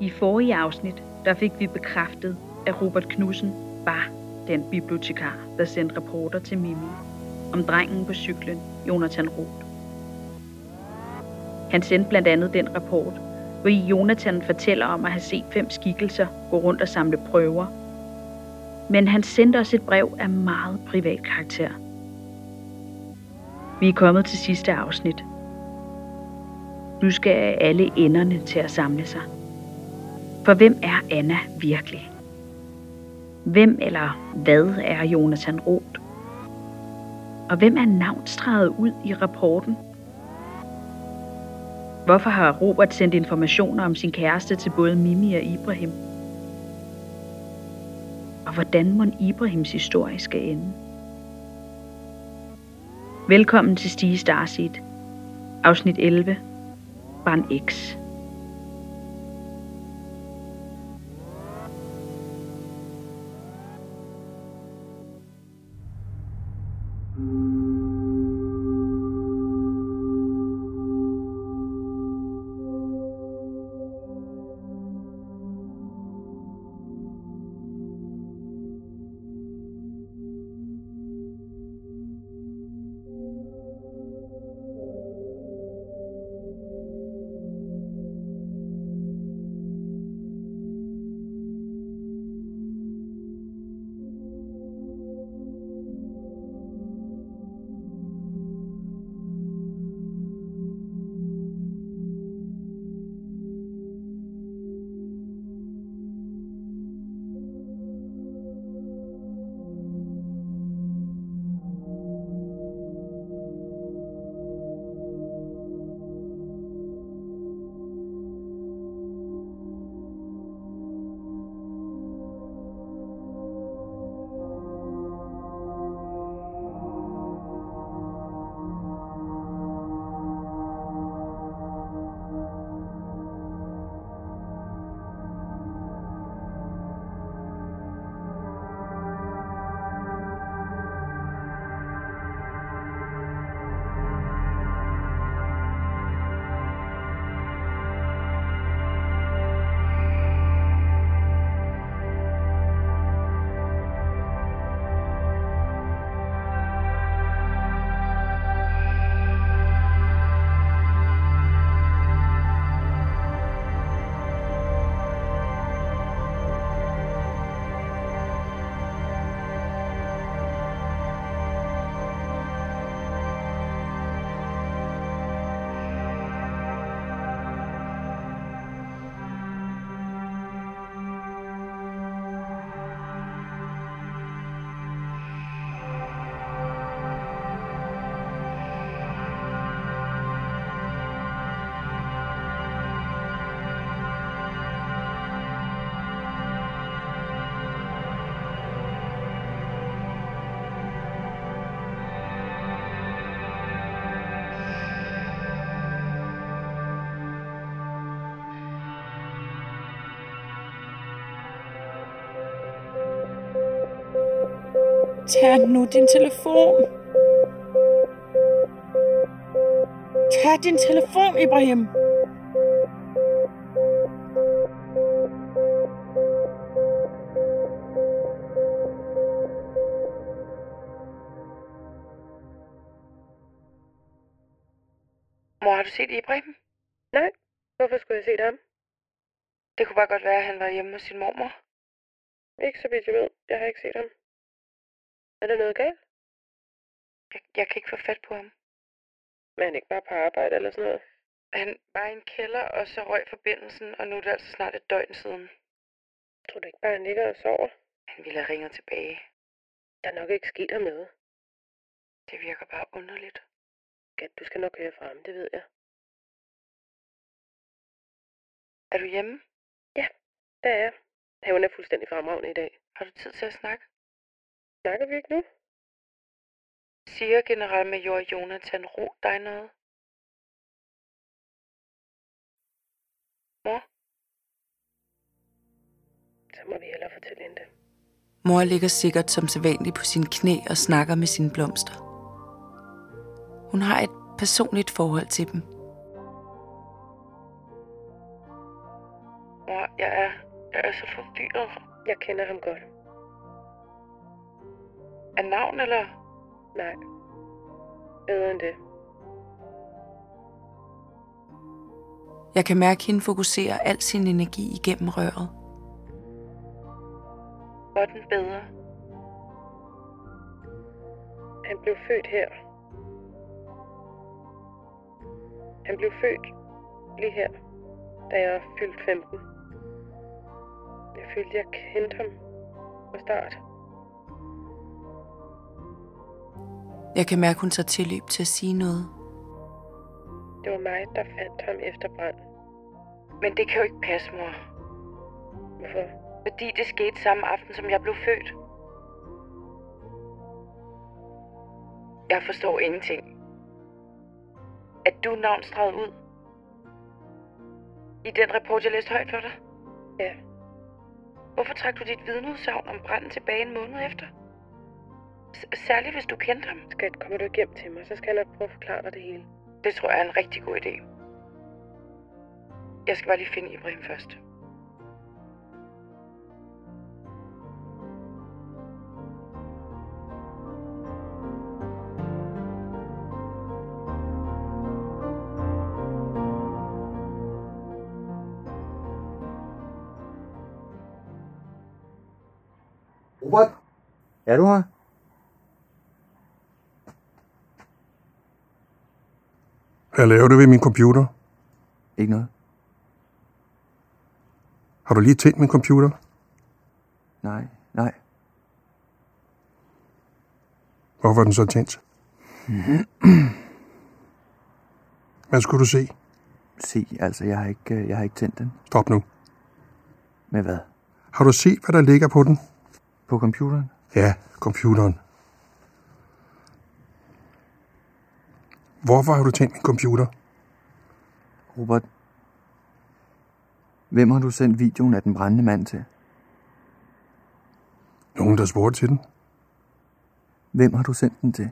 I forrige afsnit, der fik vi bekræftet, at Robert Knudsen var den bibliotekar, der sendte rapporter til Mimi om drengen på cyklen, Jonathan Roth. Han sendte blandt andet den rapport, hvor Jonathan fortæller om at have set fem skikkelser gå rundt og samle prøver. Men han sendte os et brev af meget privat karakter. Vi er kommet til sidste afsnit. Nu skal alle enderne til at samle sig. For hvem er Anna virkelig? Hvem eller hvad er Jonathan Roth? Og hvem er navnstreget ud i rapporten? Hvorfor har Robert sendt informationer om sin kæreste til både Mimi og Ibrahim? Og hvordan må Ibrahims historie skal ende? Velkommen til Stige Starseed, afsnit 11, barn X. Tag nu din telefon. Tag din telefon, Ibrahim. Mor, har du set Ibrahim? Nej, hvorfor skulle jeg se ham? Det kunne bare godt være, at han var hjemme hos sin mormor. Ikke så vidt jeg ved. Jeg har ikke set ham. Er der noget galt? Jeg, jeg kan ikke få fat på ham. Men han ikke bare på arbejde eller sådan noget? Han var i en kælder, og så røg forbindelsen, og nu er det altså snart et døgn siden. Tror du ikke bare, han ligger og sover? Han ville have ringet tilbage. Der er nok ikke sket ham noget. Det virker bare underligt. Gat, du skal nok høre fra ham, det ved jeg. Er du hjemme? Der er jeg. Haven er fuldstændig fremragende i dag. Har du tid til at snakke? Snakker vi ikke nu? Siger generalmajor Jonathan Ro dig noget? Mor? Så må vi hellere fortælle hende det. Mor ligger sikkert som sædvanligt på sine knæ og snakker med sine blomster. Hun har et personligt forhold til dem. Mor, Jeg er, jeg er så forvirret. Jeg kender ham godt. Er navn eller... Nej. Bedre end det. Jeg kan mærke hende fokusere al sin energi igennem røret. Hvordan bedre? Han blev født her. Han blev født lige her, da jeg fyldte 15. Jeg følte, jeg kendte ham fra start. Jeg kan mærke, hun tager tilløb til at sige noget. Det var mig, der fandt ham efter brand. Men det kan jo ikke passe, mor. Hvorfor? Fordi det skete samme aften, som jeg blev født. Jeg forstår ingenting. Er du navnstreget ud? I den rapport, jeg læste højt for dig? Ja, Hvorfor trak du dit vidneudsagn om branden tilbage en måned efter? Særligt hvis du kendte ham. skat, kommer du hjem til mig, så skal jeg nok prøve at forklare dig det hele. Det tror jeg er en rigtig god idé. Jeg skal bare lige finde Ibrahim først. Robert, er du her? Hvad laver du ved min computer? Ikke noget. Har du lige tændt min computer? Nej, nej. Hvorfor er den så tændt? Hvad skulle du se? Se, altså, jeg har ikke, øh, jeg har ikke tændt den. Stop nu. Med hvad? Har du set, hvad der ligger på den? På computeren? Ja, computeren. Hvorfor har du tændt min computer? Robert, hvem har du sendt videoen af den brændende mand til? Nogen, der spurgte til den? Hvem har du sendt den til?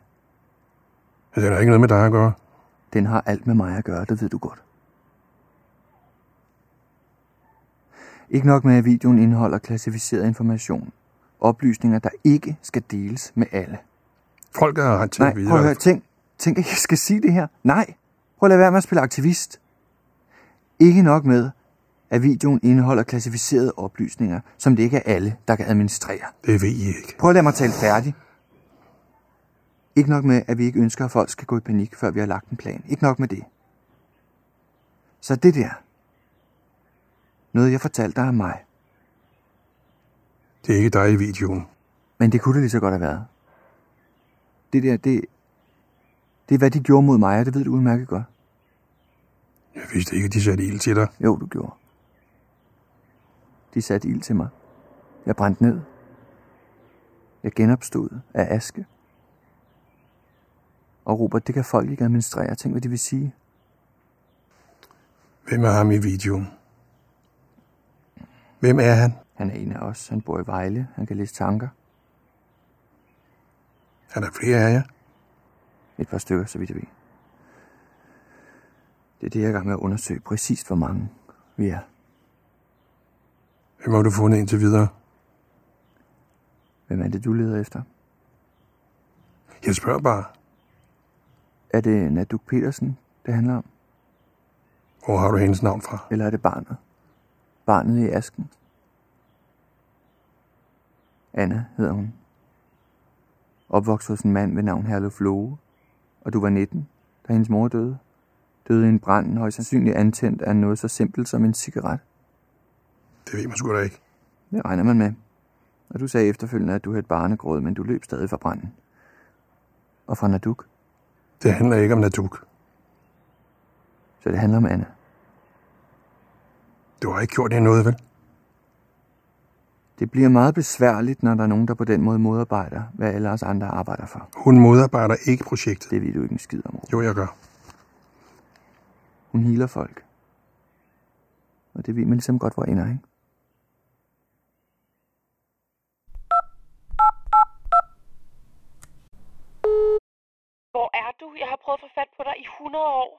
Det er der ikke noget med dig at gøre. Den har alt med mig at gøre, det ved du godt. Ikke nok med, at videoen indeholder klassificeret information. Oplysninger, der ikke skal deles med alle. Folk har ret til Nej, at vide. prøv at høre. Tænk, tænk, at jeg skal sige det her. Nej, prøv at lade være med at spille aktivist. Ikke nok med, at videoen indeholder klassificerede oplysninger, som det ikke er alle, der kan administrere. Det ved I ikke. Prøv at lade mig tale færdig. Ikke nok med, at vi ikke ønsker, at folk skal gå i panik, før vi har lagt en plan. Ikke nok med det. Så det der. Noget, jeg fortalte dig om mig. Det er ikke dig i videoen. Men det kunne det lige så godt have været. Det der, det, det er, hvad de gjorde mod mig, og det ved du udmærket godt. Jeg vidste ikke, at de satte ild til dig. Jo, du gjorde. De satte ild til mig. Jeg brændte ned. Jeg genopstod af aske. Og Robert, det kan folk ikke administrere. Tænk, hvad de vil sige. Hvem er ham i videoen? Hvem er han? Han er en af os. Han bor i Vejle. Han kan læse tanker. Er der flere af jer? Et par stykker, så vidt jeg ved. Det er det, jeg er i gang med at undersøge præcist, hvor mange vi er. Hvem har du fundet indtil videre? Hvem er det, du leder efter? Jeg spørger bare. Er det Naduk Petersen, det handler om? Hvor har du hendes navn fra? Eller er det barnet? Barnet i asken? Anna hedder hun. Opvokset hos en mand ved navn Herluf Loge. Og du var 19, da hendes mor døde. Døde i en brand, højst sandsynligt antændt af noget så simpelt som en cigaret. Det ved man sgu da ikke. Det regner man med. Og du sagde efterfølgende, at du havde et barnegråd, men du løb stadig fra branden. Og fra Naduk. Det handler ikke om Naduk. Så det handler om Anna. Du har ikke gjort det noget, vel? Det bliver meget besværligt, når der er nogen, der på den måde modarbejder, hvad alle os andre arbejder for. Hun modarbejder ikke projektet. Det ved du ikke en skid om. Robert. Jo, jeg gør. Hun healer folk. Og det ved man ligesom godt, hvor ender, ikke? Hvor er du? Jeg har prøvet at få fat på dig i 100 år.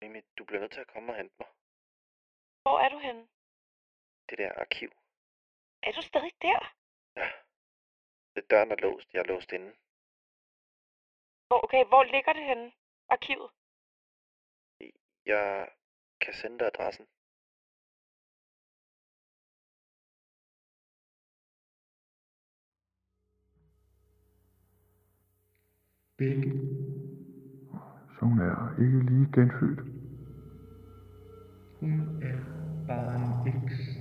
Mimi, du bliver nødt til at komme og hente mig. Hvor er du henne? det der arkiv. Er du stadig der? Ja. Det døren er låst. Jeg er låst inde. Hvor, okay, hvor ligger det henne? Arkivet? Jeg kan sende dig adressen. Så hun er ikke lige genfødt. Hun er barn X.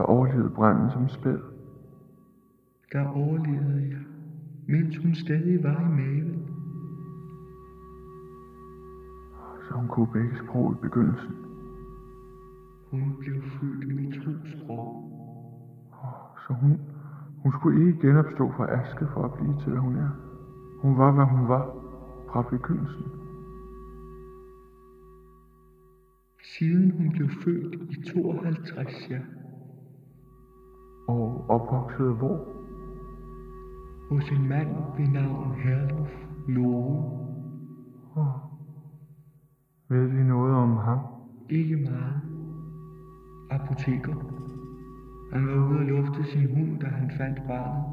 Der overlevede branden som spæd. Der overlevede jeg, mens hun stadig var i maven. Så hun kunne begge sprog i begyndelsen. Hun blev født med to sprog. Så hun, hun skulle ikke genopstå fra aske for at blive til, hvad hun er. Hun var, hvad hun var fra begyndelsen. Siden hun blev født i 52, ja. Og opvokset hvor? Hos en mand ved navn Herluf Lore. Oh. Ved vi noget om ham? Ikke meget. Apoteker. Han var ude og lufte sin hund, da han fandt barnet.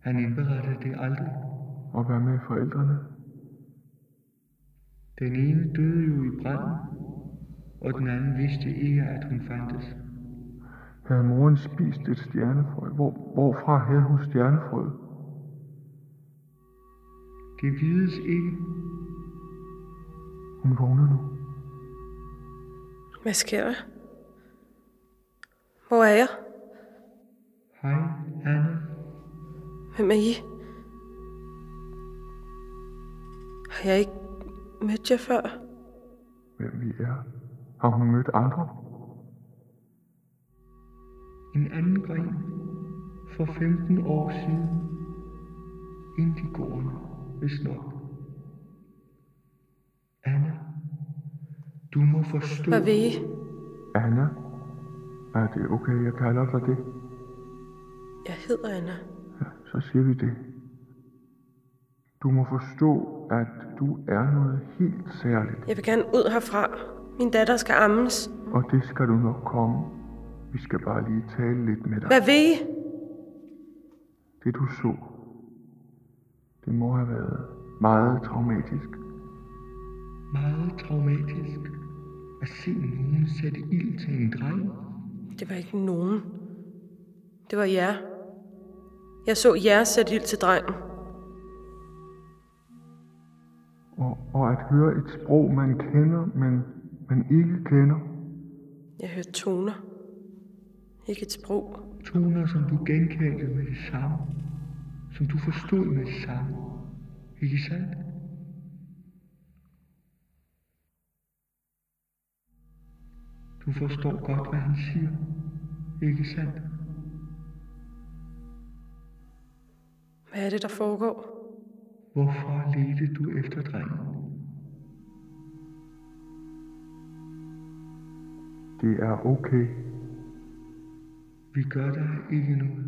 Han indberettede det aldrig. Og hvad med forældrene? Den ene døde jo i branden, og den anden vidste ikke, at hun fandtes. Havde moren spist et stjernefrø? Hvor, hvorfra havde hun stjernefrø? Det vides ikke. Hun vågner nu. Hvad sker der? Hvor er jeg? Hej, Anna. Hvem er I? Har jeg ikke mødt jer før? Hvem vi er? Har hun mødt andre? En anden gren for 15 år siden. Indigården, hvis nok. Anna, du må forstå... Hvad vil I? Anna? Er det okay, jeg kalder dig det? Jeg hedder Anna. Ja, så siger vi det. Du må forstå, at du er noget helt særligt. Jeg vil gerne ud herfra. Min datter skal ammes. Og det skal du nok komme. Vi skal bare lige tale lidt med dig. Hvad vil I? Det du så, det må have været meget traumatisk. Meget traumatisk at se nogen sætte ild til en dreng. Det var ikke nogen. Det var jer. Jeg så jer sætte ild til drengen. Og, og at høre et sprog, man kender, men man ikke kender. Jeg hørte toner. Ikke et sprog. Toner, som du genkendte med det samme. Som du forstod med det samme. Ikke sandt? Du forstår godt, hvad han siger. Ikke sandt? Hvad er det, der foregår? Hvorfor ledte du efter drengen? Det er okay. Vi gør dig ikke noget.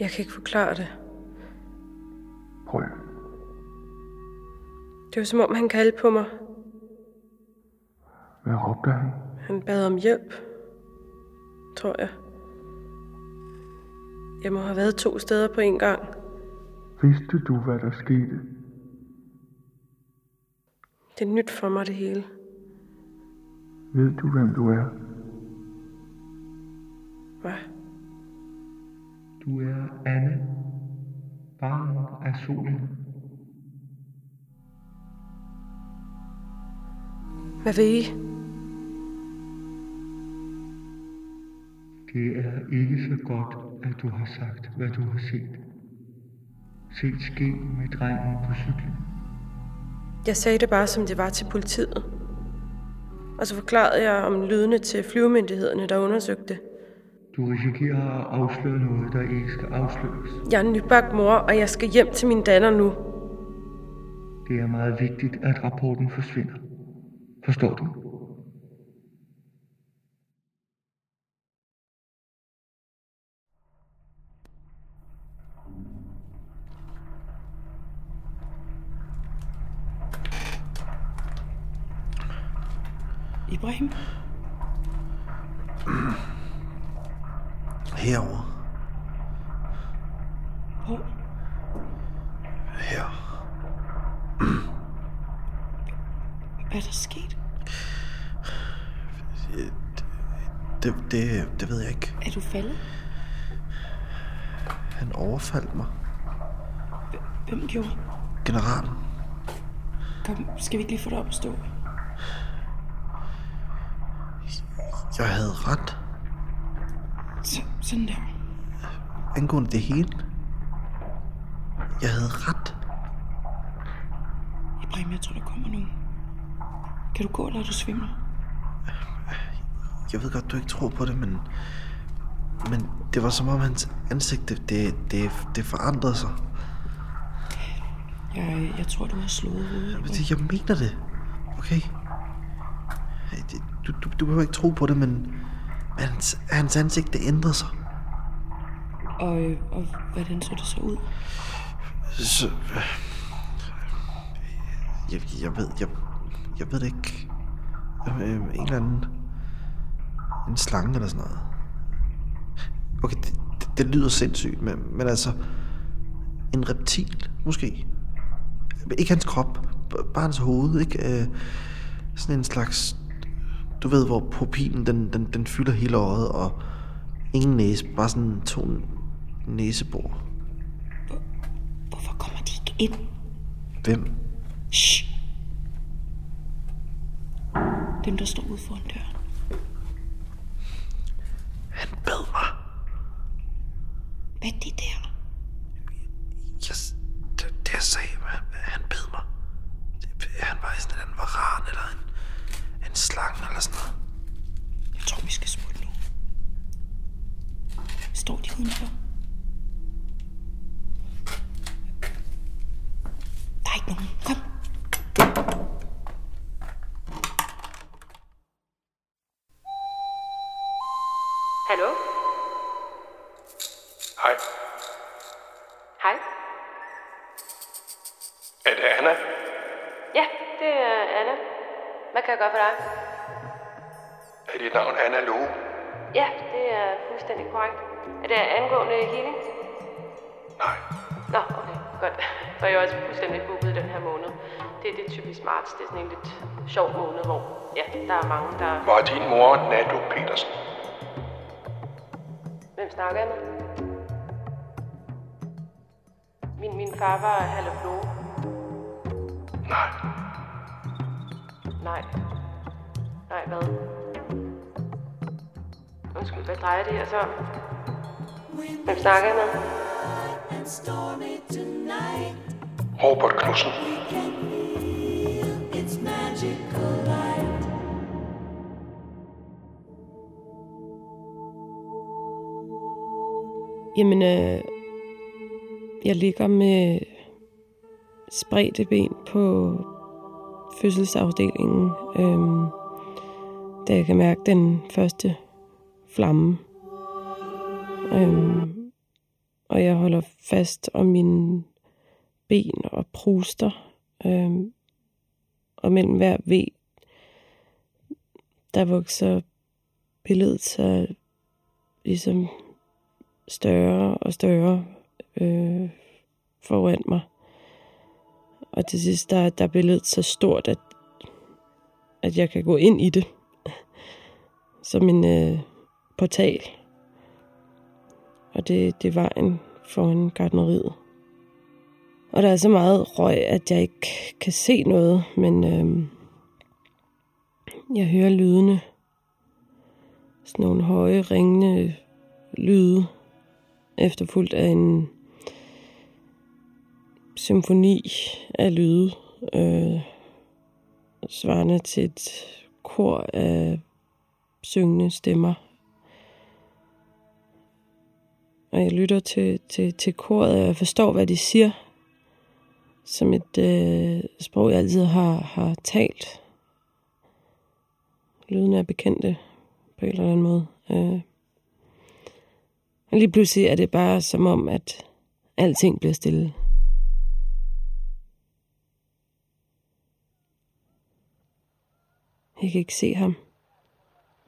Jeg kan ikke forklare det. Prøv. Det var som om, han kaldte på mig. Hvad råbte han? Han bad om hjælp, tror jeg. Jeg må have været to steder på en gang. Vidste du, hvad der skete? Det er nyt for mig, det hele. Ved du, hvem du er? Hvad? Du er Anna, barn af solen. Hvad vil I? Det er ikke så godt, at du har sagt, hvad du har set. Set ske med drengen på cyklen. Jeg sagde det bare, som det var til politiet. Og så forklarede jeg om lydene til flyvemyndighederne, der undersøgte det. Du risikerer at afsløre noget, der ikke skal afsløres. Jeg er en nybagt mor, og jeg skal hjem til min datter nu. Det er meget vigtigt, at rapporten forsvinder. Forstår du? Ibrahim? Herover. Hvor? Her. Hvad er der sket? Det, det, det ved jeg ikke. Er du faldet? Han overfaldt mig. Hvem gjorde? Generalen. Kom, skal vi ikke lige få dig op at stå? Jeg havde ret Så, sådan der. angående det hele. Jeg havde ret. Ibrahim, jeg tror, der kommer nogen. Kan du gå, eller er du svimler? Jeg ved godt, du ikke tror på det, men... Men det var som om hans ansigt, det, det, det, det forandrede sig. Jeg, jeg tror, du har slået hovedet. Jeg mener det. Okay? Du, du, du behøver ikke tro på det, men... Men hans, hans ansigt, det ændrede sig. Og, øh, og hvordan så det så ud? Så... Jeg, jeg ved... Jeg, jeg ved det ikke. Øh, En eller anden... En slange eller sådan noget. Okay, det, det, det lyder sindssygt, men, men altså... En reptil, måske. Ikke hans krop, bare hans hoved, ikke? Øh, sådan en slags... Du ved, hvor pupillen, den, den, den fylder hele øjet, og ingen næse, bare sådan to næsebor. Hvorfor kommer de ikke ind? Hvem? Shh. Dem, der står ude foran døren. Han bad mig. Hvad er det der? Jeg, det, det jeg sagde, han, han bed mig. Det, han var sådan en varan eller en, en slange eller sådan noget. Jeg tror, vi skal smutte nu. Står de udenfor? Der er ikke nogen. Kom. Hallo? Hej. Hej. Er det Anna? Ja, det er Anna. Hvad kan jeg gøre for dig? Er dit navn Anna Loge? Ja, det er fuldstændig korrekt. Er det angående healing? Nej. Nå, okay, godt. For jeg er også fuldstændig booket den her måned. Det er det typisk marts. Det er sådan en lidt sjov måned, hvor ja, der er mange, der... Var din mor Nado Petersen? Hvem snakker jeg med? Min, min far var Halleflo. Nej. Nej. Nej, hvad? Undskyld, hvad drejer det her så om? Hvem snakker jeg med? Robert Knudsen. Jamen, øh, jeg ligger med spredte ben på fødselsafdelingen, øhm, da jeg kan mærke den første flamme. Øhm, og jeg holder fast om mine ben og pruster. Øhm, og mellem hver V, der vokser billedet så ligesom større og større øh, foran mig. Og til sidst, der, der er billedet så stort, at, at jeg kan gå ind i det. Som en øh, portal. Og det, det er vejen foran gardneriet. Og der er så meget røg, at jeg ikke kan se noget, men øh, jeg hører lydene. Sådan nogle høje, ringende lyde, efterfulgt af en symfoni af lyde, øh, svarende til et kor af syngende stemmer. Og jeg lytter til, til, til koret, og jeg forstår, hvad de siger, som et øh, sprog, jeg altid har, har talt. Lyden er bekendte på en eller anden måde. Øh. Og lige pludselig er det bare som om, at alting bliver stille. Jeg kan ikke se ham.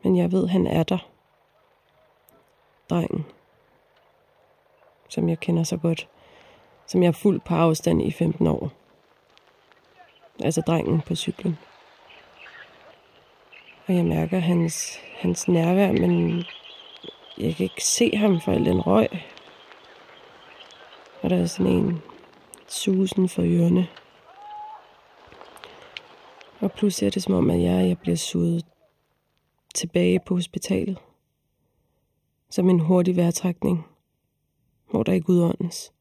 Men jeg ved, han er der. Drengen. Som jeg kender så godt. Som jeg har fulgt på afstand i 15 år. Altså drengen på cyklen. Og jeg mærker hans, hans nærvær, men jeg kan ikke se ham for al den røg. Og der er sådan en susen for ørerne. Og pludselig er det som om, at jeg, jeg bliver suget tilbage på hospitalet. Som en hurtig vejrtrækning, hvor der ikke udåndes.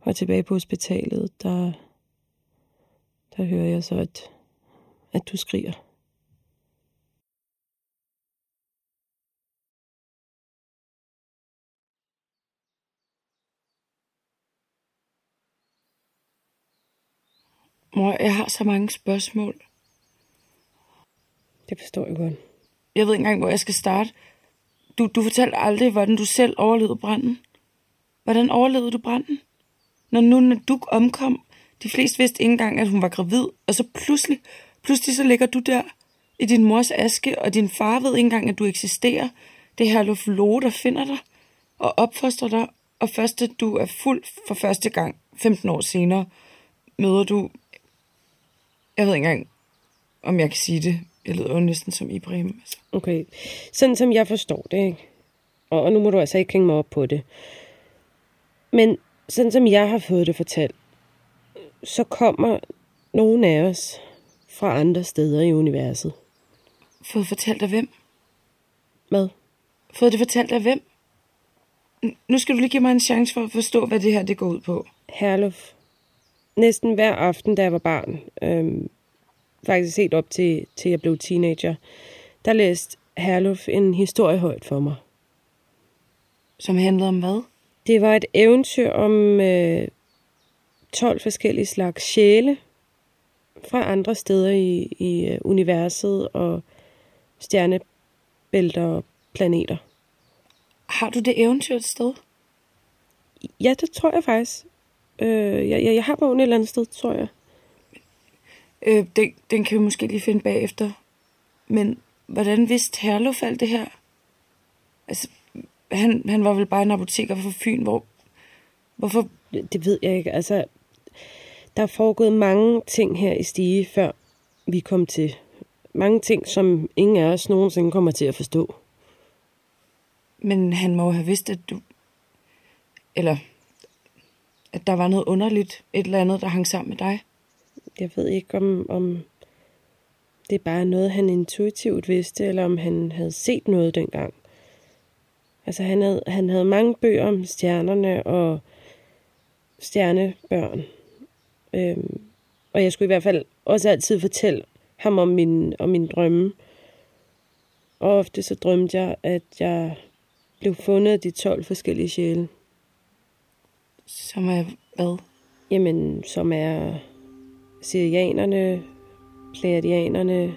Og tilbage på hospitalet, der, der hører jeg så, at, at du skriger. Mor, jeg har så mange spørgsmål. Det forstår jeg godt. Jeg ved ikke engang, hvor jeg skal starte. Du, du fortalte aldrig, hvordan du selv overlevede branden. Hvordan overlevede du branden? Når nu Naduk omkom, de fleste vidste ikke engang, at hun var gravid, og så pludselig, pludselig så ligger du der i din mors aske, og din far ved ikke engang, at du eksisterer. Det er Herluf Lohe, der finder dig og opfostrer dig, og først at du er fuld for første gang, 15 år senere, møder du... Jeg ved ikke engang, om jeg kan sige det. Jeg lyder jo næsten som Ibrahim. Altså. Okay, sådan som jeg forstår det, ikke? Og, og nu må du altså ikke hænge mig op på det. Men sådan som jeg har fået det fortalt, så kommer nogen af os fra andre steder i universet. Fået fortalt af hvem? Hvad? Fået det fortalt af hvem? Nu skal du lige give mig en chance for at forstå, hvad det her det går ud på. Herluf. Næsten hver aften, da jeg var barn, øhm, faktisk helt op til, til jeg blev teenager, der læste Herluf en historie højt for mig. Som handlede om hvad? Det var et eventyr om øh, 12 forskellige slags sjæle fra andre steder i, i øh, universet og stjernebælter og planeter. Har du det eventyr et sted? Ja, det tror jeg faktisk. Øh, jeg, jeg, jeg har bogen et eller andet sted, tror jeg. Øh, den, den kan vi måske lige finde bagefter. Men hvordan vidste Herluf alt det her? Altså, han, han var vel bare en apoteker fra Fyn, hvor... Hvorfor... Det, ved jeg ikke. Altså, der er foregået mange ting her i Stige, før vi kom til. Mange ting, som ingen af os nogensinde kommer til at forstå. Men han må have vidst, at du... Eller... At der var noget underligt, et eller andet, der hang sammen med dig. Jeg ved ikke, om, om det er bare noget, han intuitivt vidste, eller om han havde set noget dengang. Altså, han havde, han havde mange bøger om stjernerne og stjernebørn. Øhm, og jeg skulle i hvert fald også altid fortælle ham om min, om min drømme. Og ofte så drømte jeg, at jeg blev fundet af de 12 forskellige sjæle. Som er hvad? Jamen, som er syrianerne, pleiadianerne,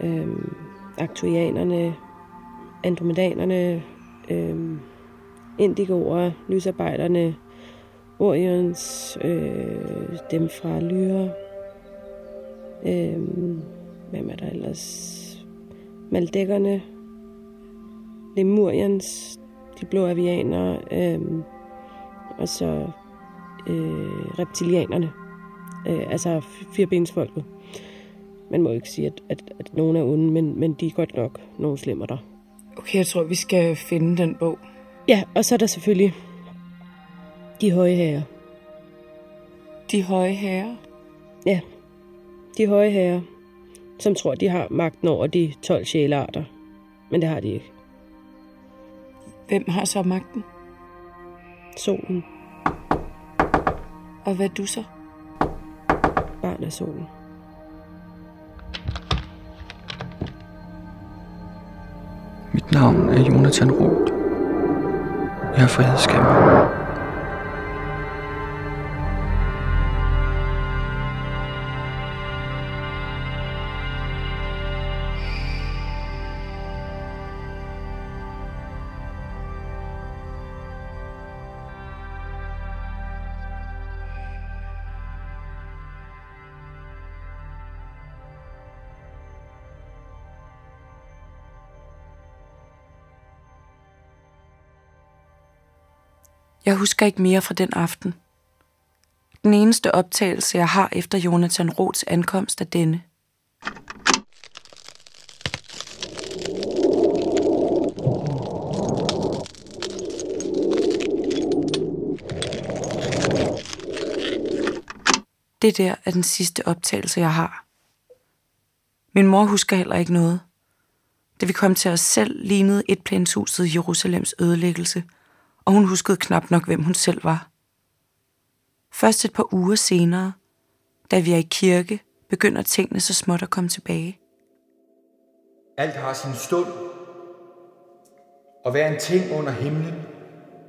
øhm, aktuianerne, andromedanerne, øhm, indigoer, lysarbejderne, Orions, øh, dem fra Lyre, øhm, hvem er der ellers? Maldækkerne, Lemurians, de blå avianer, øhm, og så øh, reptilianerne, øh, altså firebensfolket. Man må ikke sige, at, at, at nogen er onde, men, men de er godt nok nogle slemmer der. Okay, jeg tror, vi skal finde den bog. Ja, og så er der selvfølgelig de høje herrer. De høje herrer? Ja, de høje herrer, som tror, de har magten over de 12 sjælearter. Men det har de ikke. Hvem har så magten? Solen. Og hvad du så? Barn af solen. Mit navn er Jonathan Roth. Jeg er frihedskæmper. Jeg husker ikke mere fra den aften. Den eneste optagelse, jeg har efter Jonathan Roths ankomst, er denne. Det der er den sidste optagelse, jeg har. Min mor husker heller ikke noget. Da vi kom til os selv, lignede etplanshuset Jerusalems ødelæggelse, og hun huskede knap nok, hvem hun selv var. Først et par uger senere, da vi er i kirke, begynder tingene så småt at komme tilbage. Alt har sin stund, og hver en ting under himlen,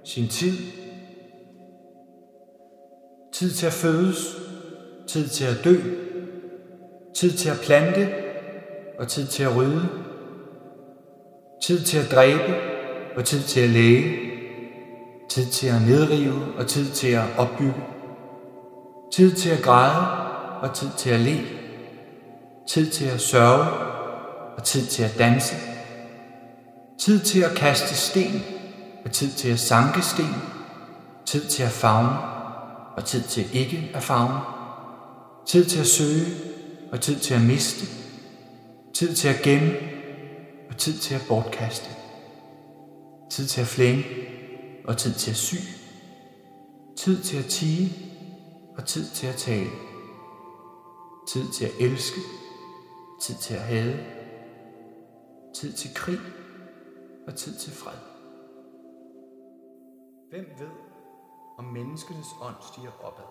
sin tid. Tid til at fødes, tid til at dø, tid til at plante og tid til at rydde, tid til at dræbe og tid til at læge, tid til at nedrive og tid til at opbygge, tid til at græde og tid til at le, tid til at sørge og tid til at danse, tid til at kaste sten og tid til at sanke sten, tid til at fagne og tid til ikke at fagne, tid til at søge og tid til at miste, tid til at gemme og tid til at bortkaste, tid til at flænge og tid til at sy, tid til at tige og tid til at tale, tid til at elske, tid til at hade, tid til krig og tid til fred. Hvem ved, om menneskenes ånd stiger opad,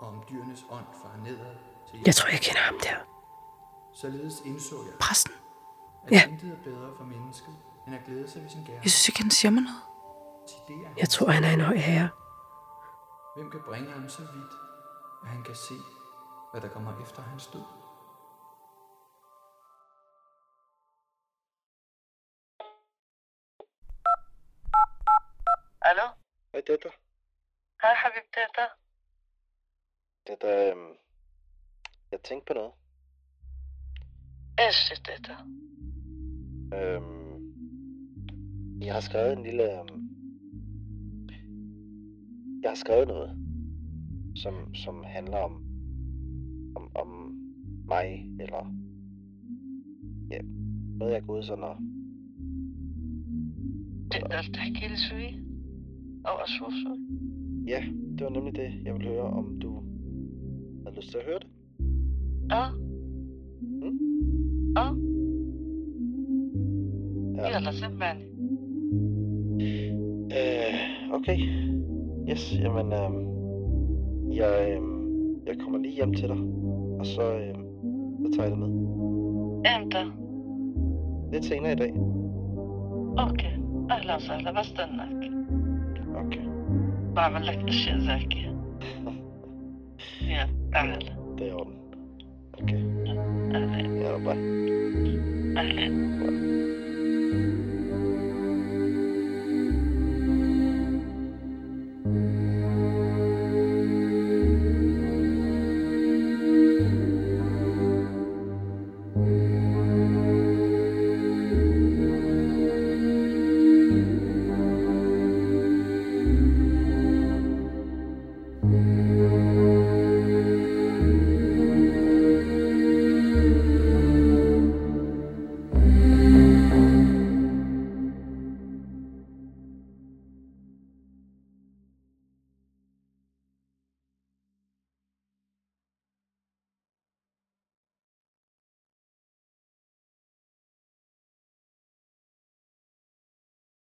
og om dyrenes ånd farer nedad til Jeg tror, jeg kender ham der. Således indså jeg, Præsten. at Ja. intet er bedre for mennesket, end at glæde sig ved sin gerne. Jeg synes ikke, han siger mig noget. Jeg tror, han er en høj herre. Hvem kan bringe ham så vidt, at han kan se, hvad der kommer efter hans død? Hallo? Hvad er det? Hej, Habib, det der. Øhm, jeg tænkte på noget. Jeg synes, det der. Øhm, jeg har skrevet en lille, øhm, jeg har skrevet noget, som, som handler om, om, om mig, eller ja, noget jeg er gået sådan og... Det er Dr. Sui og Asusu. Ja, det var nemlig det, jeg ville høre, om du havde lyst til at høre det. Mm? Ja. Mm? Ja. Ja. Yalla, sen ben. Ee, okay. Yes, jamen, øhm, jeg, øhm, jeg kommer lige hjem til dig, og så, øhm, så tager jeg det med. امتى Lidt senere i dag. اوكي اهلا وسهلا بستناك Okay. بعمل لك اشياء زاكية يلا تعال Det er i orden. Okay. اهلا Ja, bye. اهلا